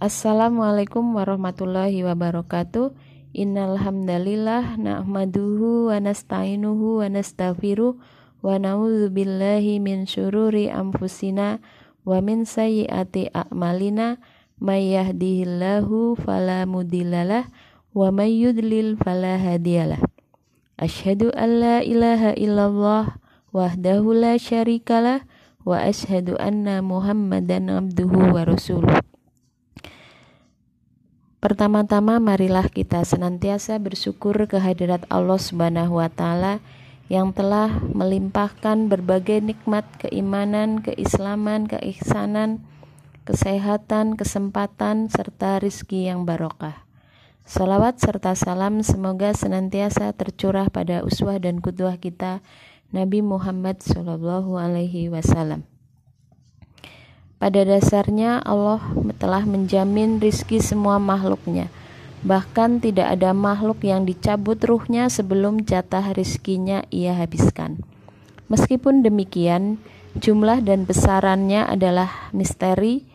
Assalamualaikum warahmatullahi wabarakatuh. Innal hamdalillah nahmaduhu wa nasta'inuhu wa nastaghfiruh wa na'udzu billahi min syururi anfusina wa min sayyiati a'malina may yahdihillahu fala mudhillalah wa may yudlil fala hadiyalah. Asyhadu an la ilaha illallah wahdahu la syarikalah wa asyhadu anna Muhammadan abduhu wa rasuluh. Pertama-tama marilah kita senantiasa bersyukur kehadirat Allah Subhanahu wa taala yang telah melimpahkan berbagai nikmat keimanan, keislaman, keihsanan, kesehatan, kesempatan serta rizki yang barokah. Salawat serta salam semoga senantiasa tercurah pada uswah dan kudwah kita Nabi Muhammad Shallallahu Alaihi Wasallam. Pada dasarnya Allah telah menjamin rizki semua makhluknya. Bahkan tidak ada makhluk yang dicabut ruhnya sebelum jatah rizkinya ia habiskan. Meskipun demikian, jumlah dan besarannya adalah misteri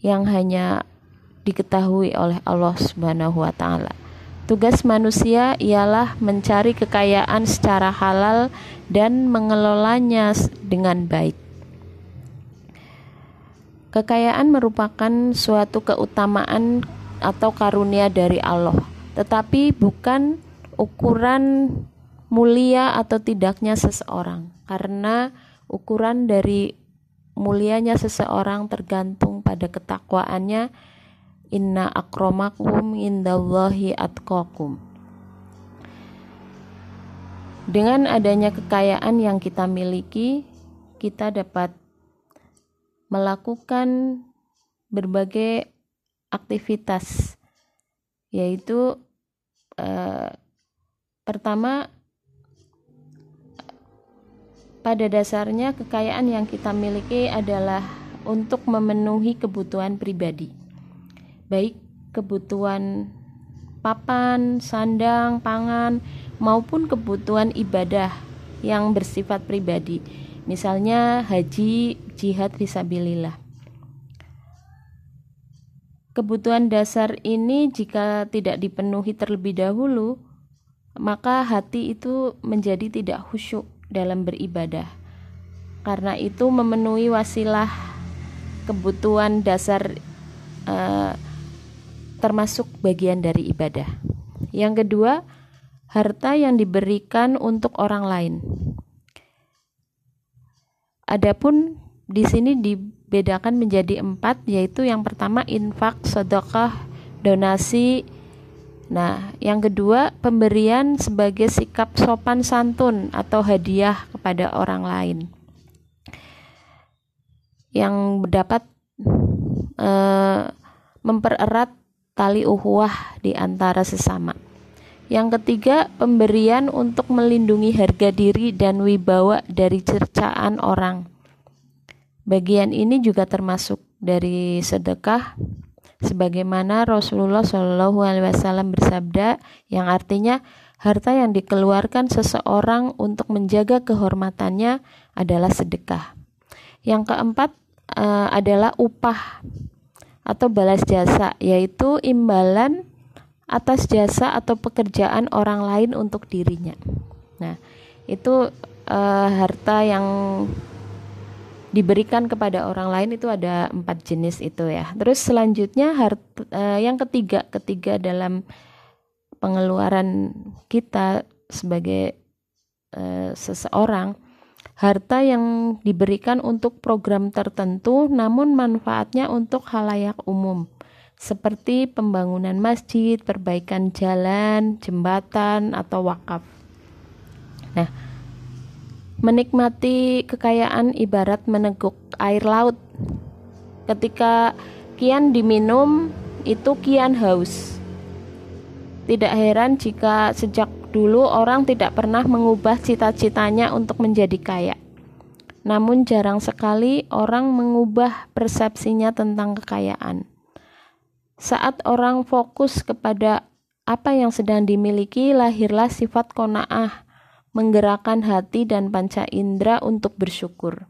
yang hanya diketahui oleh Allah Subhanahu wa taala. Tugas manusia ialah mencari kekayaan secara halal dan mengelolanya dengan baik. Kekayaan merupakan suatu keutamaan atau karunia dari Allah, tetapi bukan ukuran mulia atau tidaknya seseorang, karena ukuran dari mulianya seseorang tergantung pada ketakwaannya. Inna akromakum indallahi atqakum. Dengan adanya kekayaan yang kita miliki, kita dapat melakukan berbagai aktivitas yaitu eh, pertama pada dasarnya kekayaan yang kita miliki adalah untuk memenuhi kebutuhan pribadi. Baik kebutuhan papan, sandang, pangan maupun kebutuhan ibadah yang bersifat pribadi misalnya haji, jihad visabilillah. Kebutuhan dasar ini jika tidak dipenuhi terlebih dahulu, maka hati itu menjadi tidak khusyuk dalam beribadah. Karena itu memenuhi wasilah kebutuhan dasar uh, termasuk bagian dari ibadah. Yang kedua, harta yang diberikan untuk orang lain. Adapun di sini dibedakan menjadi empat, yaitu yang pertama infak, sedekah, donasi. Nah, yang kedua pemberian sebagai sikap sopan santun atau hadiah kepada orang lain yang dapat eh, mempererat tali uhuah di antara sesama. Yang ketiga, pemberian untuk melindungi harga diri dan wibawa dari cercaan orang. Bagian ini juga termasuk dari sedekah sebagaimana Rasulullah Shallallahu alaihi wasallam bersabda yang artinya harta yang dikeluarkan seseorang untuk menjaga kehormatannya adalah sedekah. Yang keempat uh, adalah upah atau balas jasa yaitu imbalan atas jasa atau pekerjaan orang lain untuk dirinya. Nah, itu uh, harta yang diberikan kepada orang lain itu ada empat jenis itu ya. Terus selanjutnya harta uh, yang ketiga, ketiga dalam pengeluaran kita sebagai uh, seseorang harta yang diberikan untuk program tertentu namun manfaatnya untuk halayak umum seperti pembangunan masjid, perbaikan jalan, jembatan, atau wakaf. Nah, menikmati kekayaan ibarat meneguk air laut. Ketika kian diminum, itu kian haus. Tidak heran jika sejak dulu orang tidak pernah mengubah cita-citanya untuk menjadi kaya. Namun jarang sekali orang mengubah persepsinya tentang kekayaan. Saat orang fokus kepada apa yang sedang dimiliki, lahirlah sifat kona'ah, menggerakkan hati dan panca indera untuk bersyukur.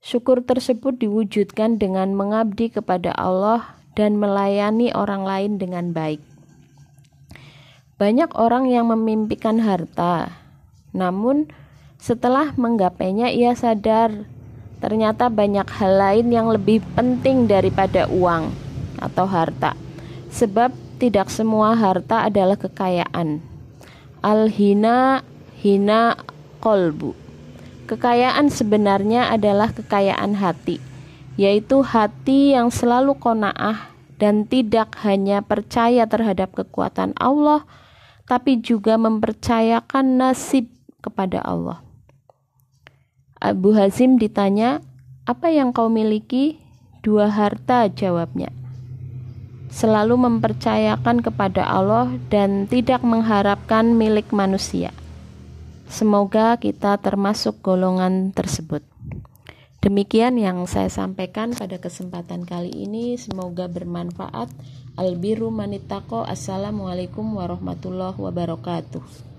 Syukur tersebut diwujudkan dengan mengabdi kepada Allah dan melayani orang lain dengan baik. Banyak orang yang memimpikan harta, namun setelah menggapainya ia sadar ternyata banyak hal lain yang lebih penting daripada uang atau harta. Sebab tidak semua harta adalah kekayaan. Al-hina hina kolbu. Kekayaan sebenarnya adalah kekayaan hati, yaitu hati yang selalu kona'ah dan tidak hanya percaya terhadap kekuatan Allah, tapi juga mempercayakan nasib kepada Allah. Abu Hazim ditanya, "Apa yang kau miliki?" Dua harta, jawabnya. Selalu mempercayakan kepada Allah dan tidak mengharapkan milik manusia. Semoga kita termasuk golongan tersebut. Demikian yang saya sampaikan pada kesempatan kali ini. Semoga bermanfaat. Albiru manitako. Assalamualaikum warahmatullahi wabarakatuh.